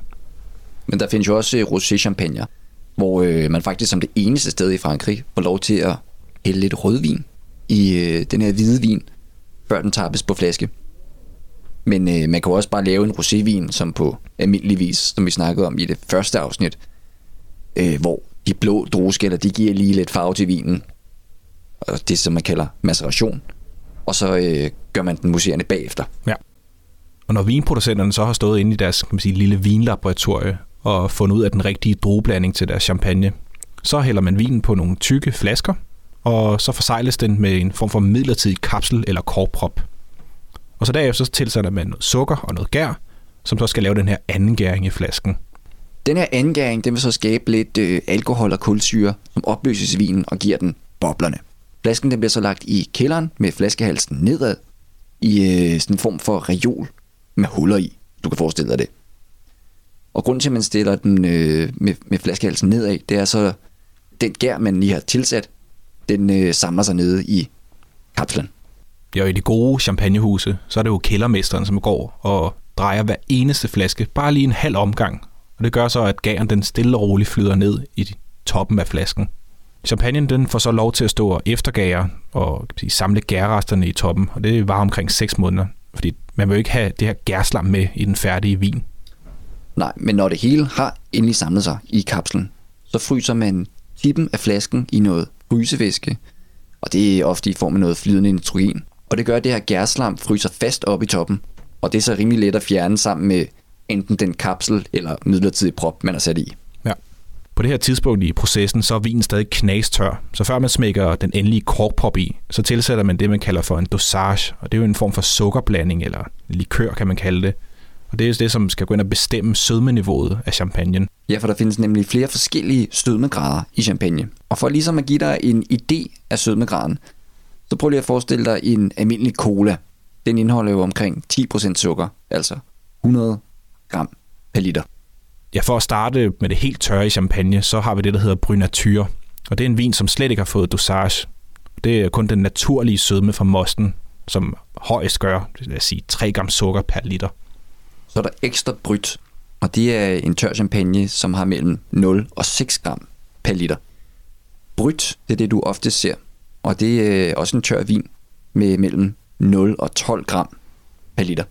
Men der findes jo også øh, rosé-champagne, hvor øh, man faktisk som det eneste sted i Frankrig får lov til at hælde lidt rødvin i øh, den her hvide vin, før den tappes på flaske. Men øh, man kan også bare lave en rosévin, som på almindelig vis, som vi snakkede om i det første afsnit, øh, hvor de blå drueskælder, de giver lige lidt farve til vinen. Og det, som man kalder maceration. Og så øh, gør man den muserende bagefter. Ja. Og når vinproducenterne så har stået inde i deres kan man sige, lille vinlaboratorie og fundet ud af den rigtige drueblanding til deres champagne, så hælder man vinen på nogle tykke flasker, og så forsejles den med en form for midlertidig kapsel eller korprop. Og så derefter så tilsætter man noget sukker og noget gær, som så skal lave den her anden gæring i flasken. Den her angæring, den vil så skabe lidt øh, alkohol og kulsyre, som opløses i vinen og giver den boblerne. Flasken den bliver så lagt i kælderen med flaskehalsen nedad i øh, sådan en form for reol med huller i. Du kan forestille dig det. Og grunden til, at man stiller den øh, med, med flaskehalsen nedad, det er så, den gær, man lige har tilsat, den øh, samler sig nede i kapslen. Ja, og i de gode champagnehuse, så er det jo kældermesteren, som går og drejer hver eneste flaske, bare lige en halv omgang. Og det gør så, at gæren den stille og roligt flyder ned i toppen af flasken. Champagnen den får så lov til at stå og eftergære og kan sige, samle gærresterne i toppen, og det var omkring 6 måneder, fordi man vil jo ikke have det her gærslam med i den færdige vin. Nej, men når det hele har endelig samlet sig i kapslen, så fryser man tippen af flasken i noget frysevæske, og det er ofte i form af noget flydende nitrogen. Og det gør, at det her gærslam fryser fast op i toppen, og det er så rimelig let at fjerne sammen med enten den kapsel eller midlertidig prop, man har sat i. Ja. På det her tidspunkt i processen, så er vinen stadig knastør. Så før man smækker den endelige korkprop i, så tilsætter man det, man kalder for en dosage. Og det er jo en form for sukkerblanding, eller likør, kan man kalde det. Og det er det, som skal gå ind og bestemme sødmeniveauet af champagnen. Ja, for der findes nemlig flere forskellige sødmegrader i champagne. Og for ligesom at give dig en idé af sødmegraden, så prøv lige at forestille dig en almindelig cola. Den indeholder jo omkring 10% sukker, altså 100 gram per liter. Ja, for at starte med det helt tørre i champagne, så har vi det, der hedder Brynature. Og det er en vin, som slet ikke har fået dosage. Det er kun den naturlige sødme fra mosten, som højst gør, lad os sige, 3 gram sukker per liter. Så er der ekstra bryt, og det er en tør champagne, som har mellem 0 og 6 gram per liter. Bryt, det er det, du ofte ser, og det er også en tør vin med mellem 0 og 12 gram per liter.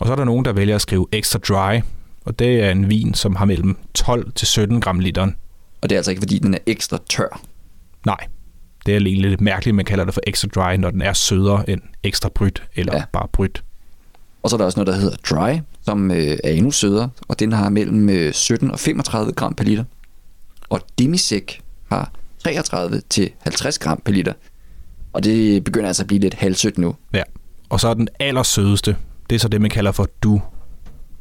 Og så er der nogen, der vælger at skrive extra dry, og det er en vin, som har mellem 12 til 17 gram literen. Og det er altså ikke, fordi den er ekstra tør. Nej, det er lige lidt mærkeligt, at man kalder det for extra dry, når den er sødere end ekstra bryt, eller ja. bare bryt. Og så er der også noget, der hedder dry, som øh, er endnu sødere, og den har mellem øh, 17 og 35 gram per liter. Og demisec har 33 til 50 gram per liter. Og det begynder altså at blive lidt halvsødt nu. Ja. Og så er den allersødeste, det er så det, man kalder for du.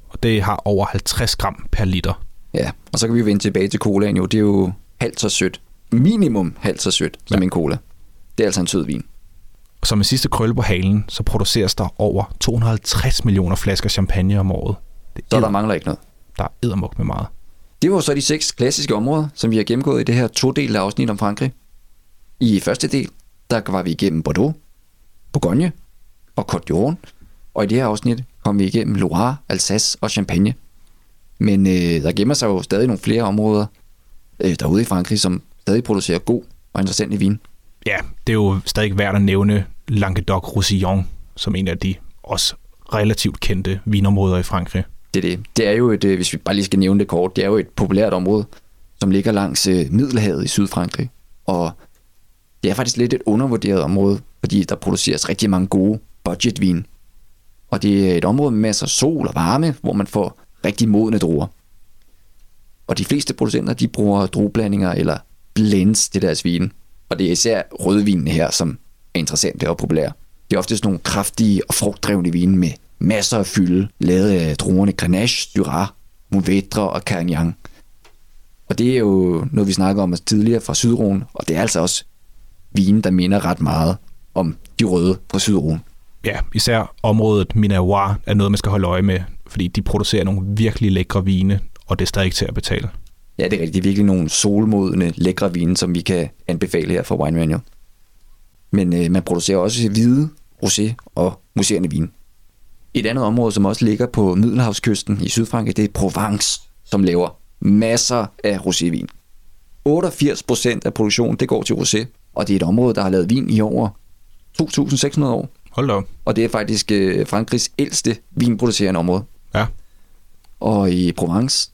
Og det har over 50 gram per liter. Ja, og så kan vi jo vende tilbage til colaen jo. Det er jo halvt så sødt. Minimum halvt så sødt som Ja. en cola. Det er altså en sød vin. Og som en sidste krølle på halen, så produceres der over 250 millioner flasker champagne om året. Det Så er der mangler ikke noget. der er eddermuk med meget. Det var så de seks klassiske områder, som vi har gennemgået i det her to af afsnit om Frankrig. I første del, der var vi igennem Bordeaux, Bourgogne og Côte d'Or. Og i det her afsnit kom vi igennem Loire, Alsace og Champagne. Men øh, der gemmer sig jo stadig nogle flere områder øh, derude i Frankrig, som stadig producerer god og interessant vin. Ja, det er jo stadig værd at nævne Languedoc-Roussillon, som en af de også relativt kendte vinområder i Frankrig. Det er det. Det er jo et, øh, hvis vi bare lige skal nævne det kort, det er jo et populært område, som ligger langs øh, Middelhavet i Sydfrankrig. Og det er faktisk lidt et undervurderet område, fordi der produceres rigtig mange gode budgetvin. Og det er et område med masser af sol og varme, hvor man får rigtig modne druer. Og de fleste producenter, de bruger drueblandinger eller blends til deres vin. Og det er især rødvinene her, som er interessante og populære. Det er ofte sådan nogle kraftige og frugtdrevne vine med masser af fylde, lavet af druerne Grenache, Syrah, Mouvetre og Carignan. Og det er jo noget, vi snakker om tidligere fra Sydruen, og det er altså også vine, der minder ret meget om de røde fra Sydruen. Ja, især området Minavois er noget, man skal holde øje med, fordi de producerer nogle virkelig lækre vine, og det er stadig til at betale. Ja, det er rigtigt. Det er virkelig nogle solmodne, lækre vine, som vi kan anbefale her fra Wine Manual. Men øh, man producerer også hvide, rosé og muserende vin. Et andet område, som også ligger på Middelhavskysten i Sydfrankrig, det er Provence, som laver masser af rosévin. 88% af produktionen, det går til rosé, og det er et område, der har lavet vin i over 2.600 år. Hold da op. Og det er faktisk øh, Frankrigs ældste vinproducerende område. Ja. Og i Provence,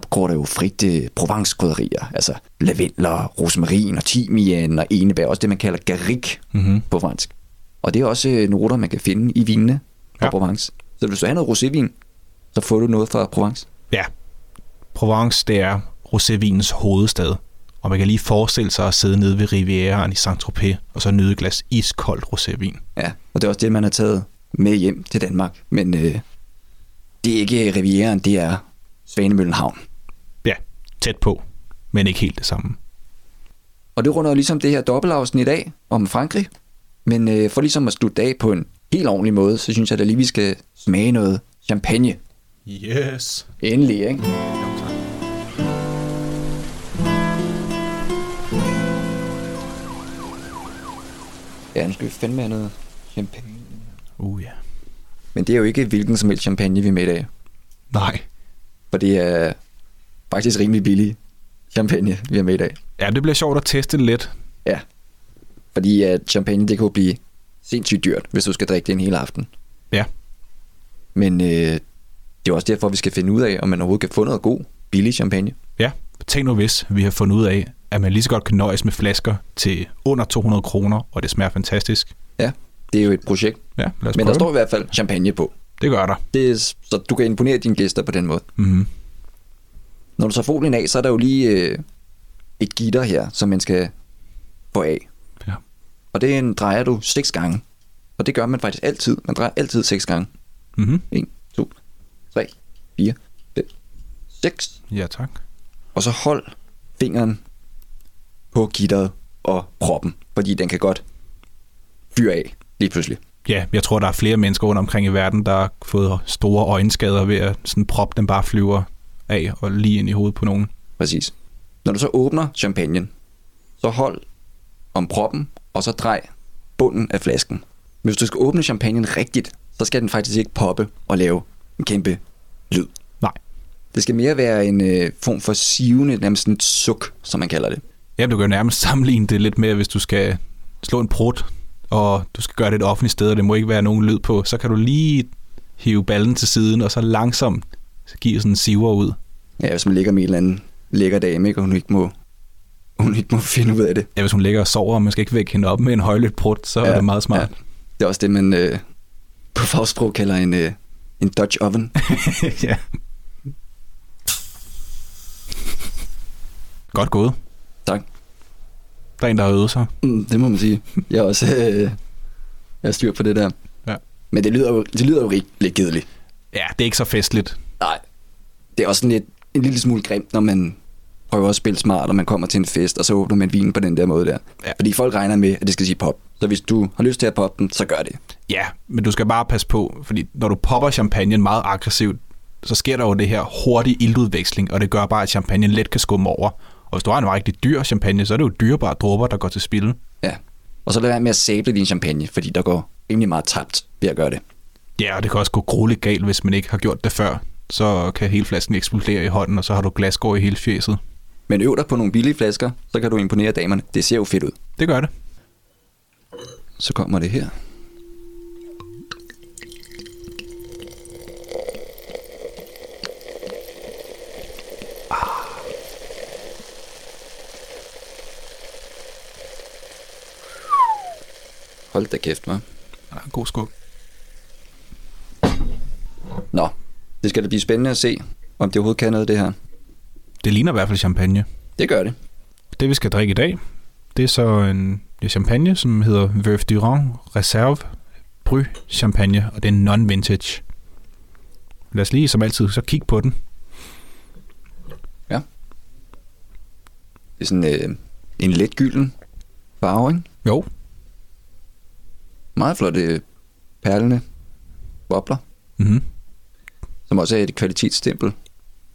der går der jo frit øh, Provence-krydderier, altså lavendler, rosmarin og timian og enebær, også det man kalder garrigue Mm-hmm. på fransk. Og det er også øh, noter, man kan finde i vinene fra ja. Provence. Så hvis du har noget rosévin, så får du noget fra Provence. Ja. Provence, det er rosévinens hovedstad. Og man kan lige forestille sig at sidde nede ved Rivieraen i Saint-Tropez, og så nyde et glas iskoldt rosévin. Ja, og det er også det, man har taget med hjem til Danmark. Men øh, det er ikke Rivieraen, det er Svanemøllen Havn. Ja, tæt på, men ikke helt det samme. Og det runder jo ligesom det her dobbeltafsnit af om Frankrig. Men øh, for ligesom at slutte af på en helt ordentlig måde, så synes jeg da lige, vi skal smage noget champagne. Yes. Endelig, ikke? Ja, nu skal vi fandme have noget champagne. Uh, ja. Men det er jo ikke hvilken som helst champagne, vi er med i dag. Nej. For det er faktisk rimelig billig champagne, vi har med i dag. Ja, det bliver sjovt at teste lidt. Ja. Fordi at champagne, det kan jo blive sindssygt dyrt, hvis du skal drikke det en hel aften. Ja. Men øh, det er også derfor, vi skal finde ud af, om man overhovedet kan få noget god, billig champagne. Ja, tænk nu hvis vi har fundet ud af, at man lige så godt kan nøjes med flasker til under 200 kroner, og det smager fantastisk. Ja, det er jo et projekt. Ja, Men der står i hvert fald champagne på. Det gør der. Det så du kan imponere dine gæster på den måde. Mm-hmm. Når du tager folien af, så er der jo lige øh, et gitter her, som man skal få af. Ja. Og det drejer du seks gange. Og det gør man faktisk altid. Man drejer altid seks gange. Mm-hmm. 1, 2, 3, 4, 5, 6. Ja, tak. Og så hold fingeren på gitteret og proppen, fordi den kan godt fyre af lige pludselig. Ja, jeg tror, der er flere mennesker rundt omkring i verden, der har fået store øjenskader ved at sådan prop, den bare flyver af og lige ind i hovedet på nogen. Præcis. Når du så åbner champagnen, så hold om proppen, og så drej bunden af flasken. Men hvis du skal åbne champagnen rigtigt, så skal den faktisk ikke poppe og lave en kæmpe lyd. Nej. Det skal mere være en øh, form for sivende, nærmest sådan et suk, som man kalder det. Ja, du kan jo nærmest sammenligne det lidt med, hvis du skal slå en prut, og du skal gøre det et offentligt sted, og det må ikke være nogen lyd på, så kan du lige hive ballen til siden, og så langsomt give sådan en siver ud. Ja, hvis man ligger med en eller anden lækker dame, ikke, og hun ikke må, hun ikke må finde ud af det. Ja, hvis hun ligger og sover, og man skal ikke vække hende op med en højlydt prut, så ja, er det meget smart. Ja. Det er også det, man øh, på fagsprog kalder en, øh, en Dutch oven. Ja. ja. Godt gået. Der er en, der har øvet sig. Mm, det må man sige. Jeg er også øh, jeg er styr på det der. Ja. Men det lyder jo, det lyder jo lidt kedeligt. Ja, det er ikke så festligt. Nej. Det er også lidt, en lille smule grimt, når man prøver at spille smart, og man kommer til en fest, og så åbner man vinen på den der måde der. Ja. Fordi folk regner med, at det skal sige pop. Så hvis du har lyst til at poppe den, så gør det. Ja, men du skal bare passe på, fordi når du popper champagne meget aggressivt, så sker der jo det her hurtige ildudveksling, og det gør bare, at champagne let kan skumme over. Og hvis du har en rigtig dyr champagne, så er det jo dyrebare dråber, der går til spilde. Ja. Og så lad være med at sable din champagne, fordi der går rimelig meget tabt ved at gøre det. Ja, og det kan også gå grueligt galt, hvis man ikke har gjort det før. Så kan hele flasken eksplodere i hånden, og så har du glasgård i hele fjeset. Men øv dig på nogle billige flasker, så kan du imponere damerne. Det ser jo fedt ud. Det gør det. Så kommer det her. Hold da kæft, hva'? Ja, god skub. Nå, det skal da blive spændende at se, om det overhovedet kan noget, det her. Det ligner i hvert fald champagne. Det gør det. Det vi skal drikke i dag, det er så en det er champagne, som hedder Veuve Durand Reserve Bry Champagne, og det er non-vintage. Lad os lige som altid så kigge på den. Ja. Det er sådan øh, en let gylden farve, ikke? Jo, Meget flotte perlende bobler, mm-hmm. som også er et kvalitetsstempel,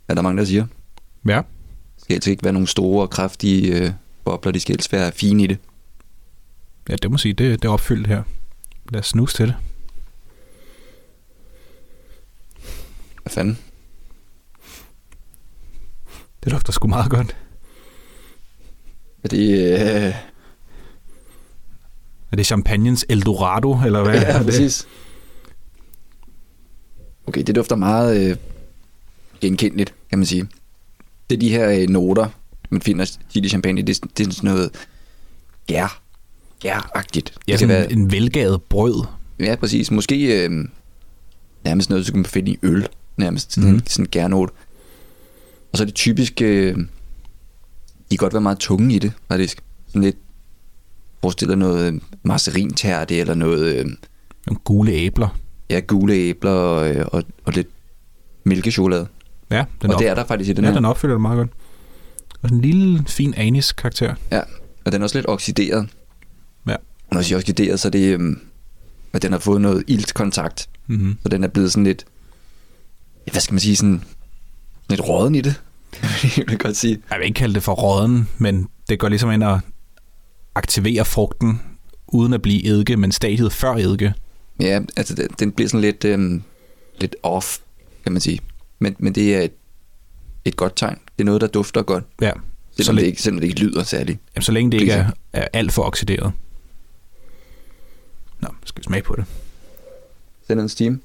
er der mange, der siger. ja. Det skal altså ikke være nogle store og kraftige øh, bobler, de skal helst være fine i det. Ja, det må sige, det, det er opfyldt her. Lad os snuse til det. Hvad fanden? Det lugter sgu meget godt. Er det... Øh... Er det champagnens Eldorado, eller hvad? Ja, er præcis. Okay, det dufter meget øh, genkendeligt, kan man sige. Det er de her øh, noter, man finder tit i champagne. Det, er- det er sådan noget gær, gæragtigt. Ja, det sådan kan være, en velgavet brød. ja, præcis. Måske øh, nærmest noget, du kan finde i øl. Nærmest sådan, Mhm. mm. sådan en gærnot. Og så er det typisk... Øh, de kan godt være meget tunge i det, faktisk. Sådan lidt forestiller noget øh, marcerintærte eller noget... Øh, Nogle gule æbler. Ja, gule æbler og, øh, og, og lidt mælkechokolade. Ja, den, og op- det er der faktisk i den ja, her. den opfylder det meget godt. Og en lille, fin anis-karakter. Ja, og den er også lidt oxideret. Ja. Og når jeg siger oxideret, så er det, øhm, at den har fået noget iltkontakt. Mm-hmm. Så den er blevet sådan lidt, hvad skal man sige, sådan lidt råden i det. jeg vil godt sige. Jeg vil ikke kalde det for råden, men det går ligesom ind og aktivere frugten, uden at blive eddike, men stadiet før eddike. Ja, altså den, den bliver sådan lidt, øhm, lidt off, kan man sige. Men, men det er et, et godt tegn. Det er noget, der dufter godt. Ja, så, Selvom, det, ikke, selvom det ikke lyder særligt. jamen, så længe det ikke er, er alt for oxideret. Nå, skal vi smage på det. Send en steam.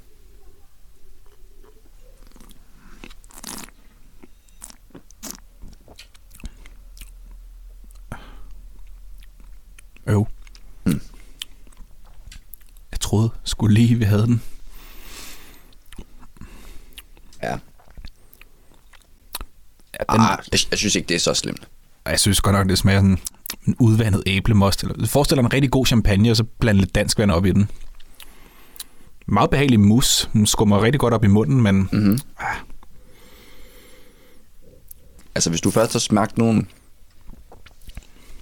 Øv. Mm. Jeg troede skulle lige, vi havde den. Ja. Ja, den, Ah, jeg, jeg synes ikke, det er så slemt. Jeg synes godt nok, det smager sådan en udvandet æblemost. Eller, forestil dig en rigtig god champagne, og så blande lidt dansk vand op i den. Meget behagelig mus. Den skummer rigtig godt op i munden, men Mm-hmm. ah, Altså, hvis du først har smagt nogle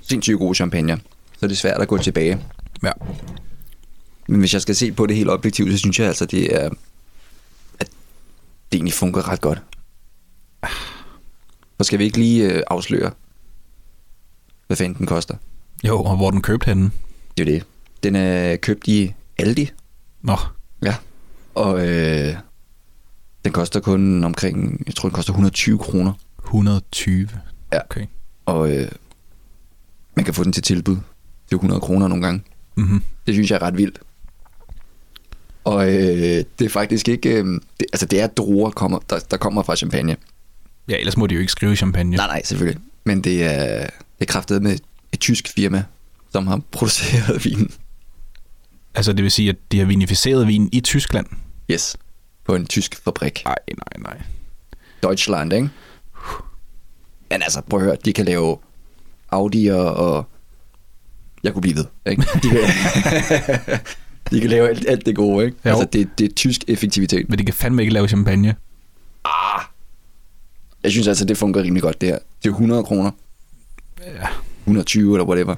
sindssygt gode champagne, så er det svært at gå tilbage. ja. Men hvis jeg skal se på det helt objektivt, så synes jeg altså, det er, at det egentlig fungerer ret godt. Så skal vi ikke lige øh, afsløre, hvad fanden den koster. Jo, og hvor den købte henne. Det er det. Den er købt i Aldi. Nå, Ja. Og øh, den koster kun omkring, jeg tror, den koster 120 kroner. 120. Ja. Okay. Og øh, man kan få den til tilbud 100 kroner nogle gange. Mm-hmm. Det synes jeg er ret vildt. Og øh, det er faktisk ikke... Øh, det, altså, det er druer, kommer, der, der kommer fra champagne. Ja, ellers må de jo ikke skrive champagne. Nej, nej, selvfølgelig. Men det er, det er kraftet med et tysk firma, som har produceret vinen. Altså, det vil sige, at de har vinificeret vin i Tyskland. Yes. På en tysk fabrik. Nej, nej, nej. Deutschland, ikke? Men altså, prøv at høre, de kan lave Audi'er og... Jeg kunne blive ved, ikke? De kan, de kan lave alt, alt det gode, ikke? Jo. Altså, det, det er tysk effektivitet. Men de kan fandme ikke lave champagne. Ah, jeg synes altså, det fungerer rimelig godt, det her. Det er 100 kroner. Ja. 120 eller whatever.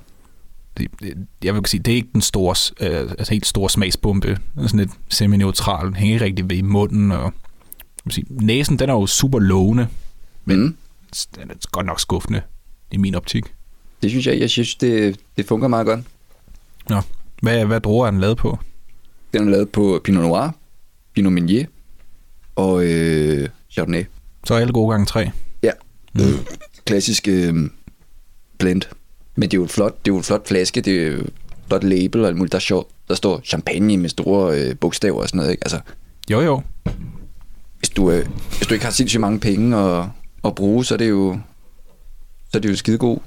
Det, det, jeg vil sige, det er ikke den store, øh, altså helt store smagsbombe. Er sådan lidt semi-neutral. Hænger ikke rigtig ved i munden. Og, vil sige, næsen, den er jo super lovende. Men Den er godt nok skuffende i min optik. Det synes jeg, jeg synes, det, det fungerer meget godt. Nå. Hvad, hvad druer er den lavet på? Den er lavet på Pinot Noir, Pinot Meunier og øh, Chardonnay. Så alle gode gange tre. Ja. Mm. Klassisk øh, blend. Men det er jo et flot, det er jo et flot flaske, det er jo et flot label og alt muligt. Der, er sjovt. der står champagne med store øh, bogstaver og sådan noget. Ikke? Altså, Jo, jo. hvis du, øh, hvis du ikke har sindssygt mange penge at, at bruge, så er det jo, så er det jo skidegod,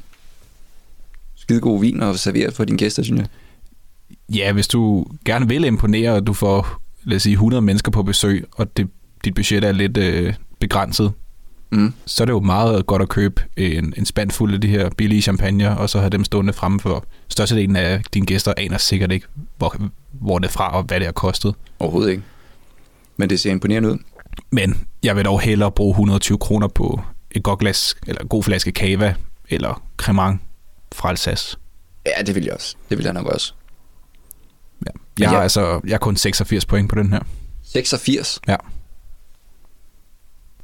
skidegod vin at servere for dine gæster, synes jeg. Ja, hvis du gerne vil imponere, og du får, lad os sige, 100 mennesker på besøg, og det, dit budget er lidt øh, begrænset, Mm. så er det jo meget godt at købe en, en spand fuld af de her billige champagne, og så have dem stående fremme for størstedelen af dine gæster aner sikkert ikke, hvor, hvor det er fra, og hvad det har kostet. Overhovedet ikke. Men det ser imponerende ud. Men jeg vil dog hellere bruge 120 kroner på et godt glas, eller en god flaske cava, eller cremant fra Alsace. Ja, det vil jeg også. Det vil jeg nok også. Ja. Jeg, har Ja. altså, jeg har kun 86 point på den her. 86? Ja.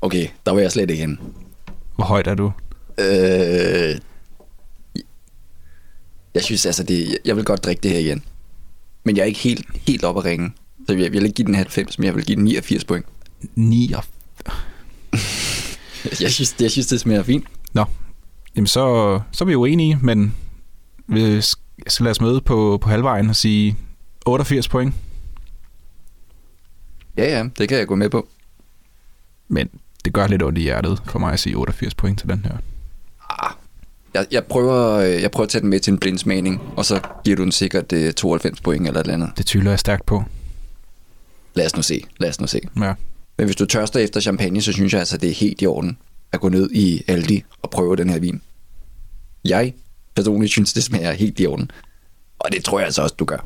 Okay, der var jeg slet ikke. Hvor højt er du? Øh, jeg synes altså, det, jeg vil godt drikke det her igen. Men jeg er ikke helt, helt oppe at ringe. Så jeg vil ikke give den 90, men jeg vil give den 89 point. 9. Jeg synes, det, jeg synes, det smager fint. Nå, jamen så, så er vi jo enige, men vi skal lade os møde på, på halvvejen og sige 88 point. Ja, ja, det kan jeg gå med på. Men det gør lidt ondt i hjertet for mig at sige 88 point til den her. Ah, jeg, jeg, prøver, øh, jeg prøver at tage den med til en blindsmagning, og så giver du den sikkert øh, 92 point eller et eller andet. Det tvivler jeg stærkt på. Lad os nu se, lad os nu se. Ja. Men hvis du tørster efter champagne, så synes jeg altså, det er helt i orden at gå ned i Aldi og prøve den her vin. Jeg personligt synes, det smager helt i orden. Og det tror jeg altså også, du gør.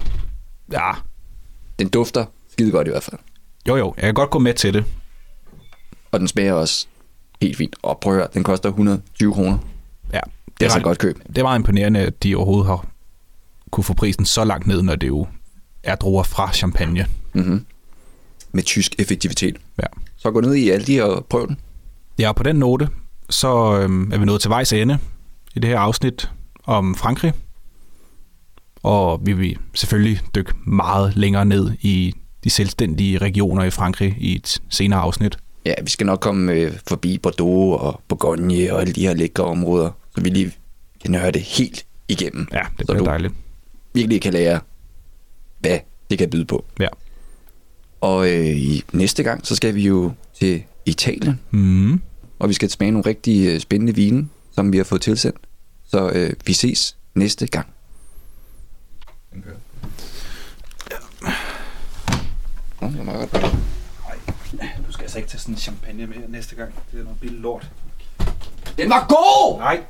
ja. Den dufter skide godt i hvert fald. Jo jo, jeg kan godt gå med til det. Og den smager også helt fint. Og prøv at høre, den koster 120 kroner. Ja, Det er altså godt køb. Det meget imponerende, at de overhovedet har kunne få prisen så langt ned, når det jo er druer fra champagne. Mm-hmm. Med tysk effektivitet. Ja. Så gå ned i Aldi og prøv den. Ja, og på den note, så øhm, er vi nået til vejs ende i det her afsnit om Frankrig. Og vi vil selvfølgelig dykke meget længere ned i de selvstændige regioner i Frankrig i et senere afsnit. Ja, vi skal nok komme øh, forbi Bordeaux og Bourgogne og alle de her lækre områder, så vi lige kan høre det helt igennem. Ja, det bliver dejligt. Virkelig kan lære, hvad det kan byde på. Ja. Og øh, næste gang, så skal vi jo til Italien, Mm. og vi skal smage nogle rigtig øh, spændende vine, som vi har fået tilsendt. Så øh, vi ses næste gang. Nå, det var meget godt. Du skal altså ikke tage sådan en champagne med næste gang. Det er noget billigt lort. Den var god! Nej,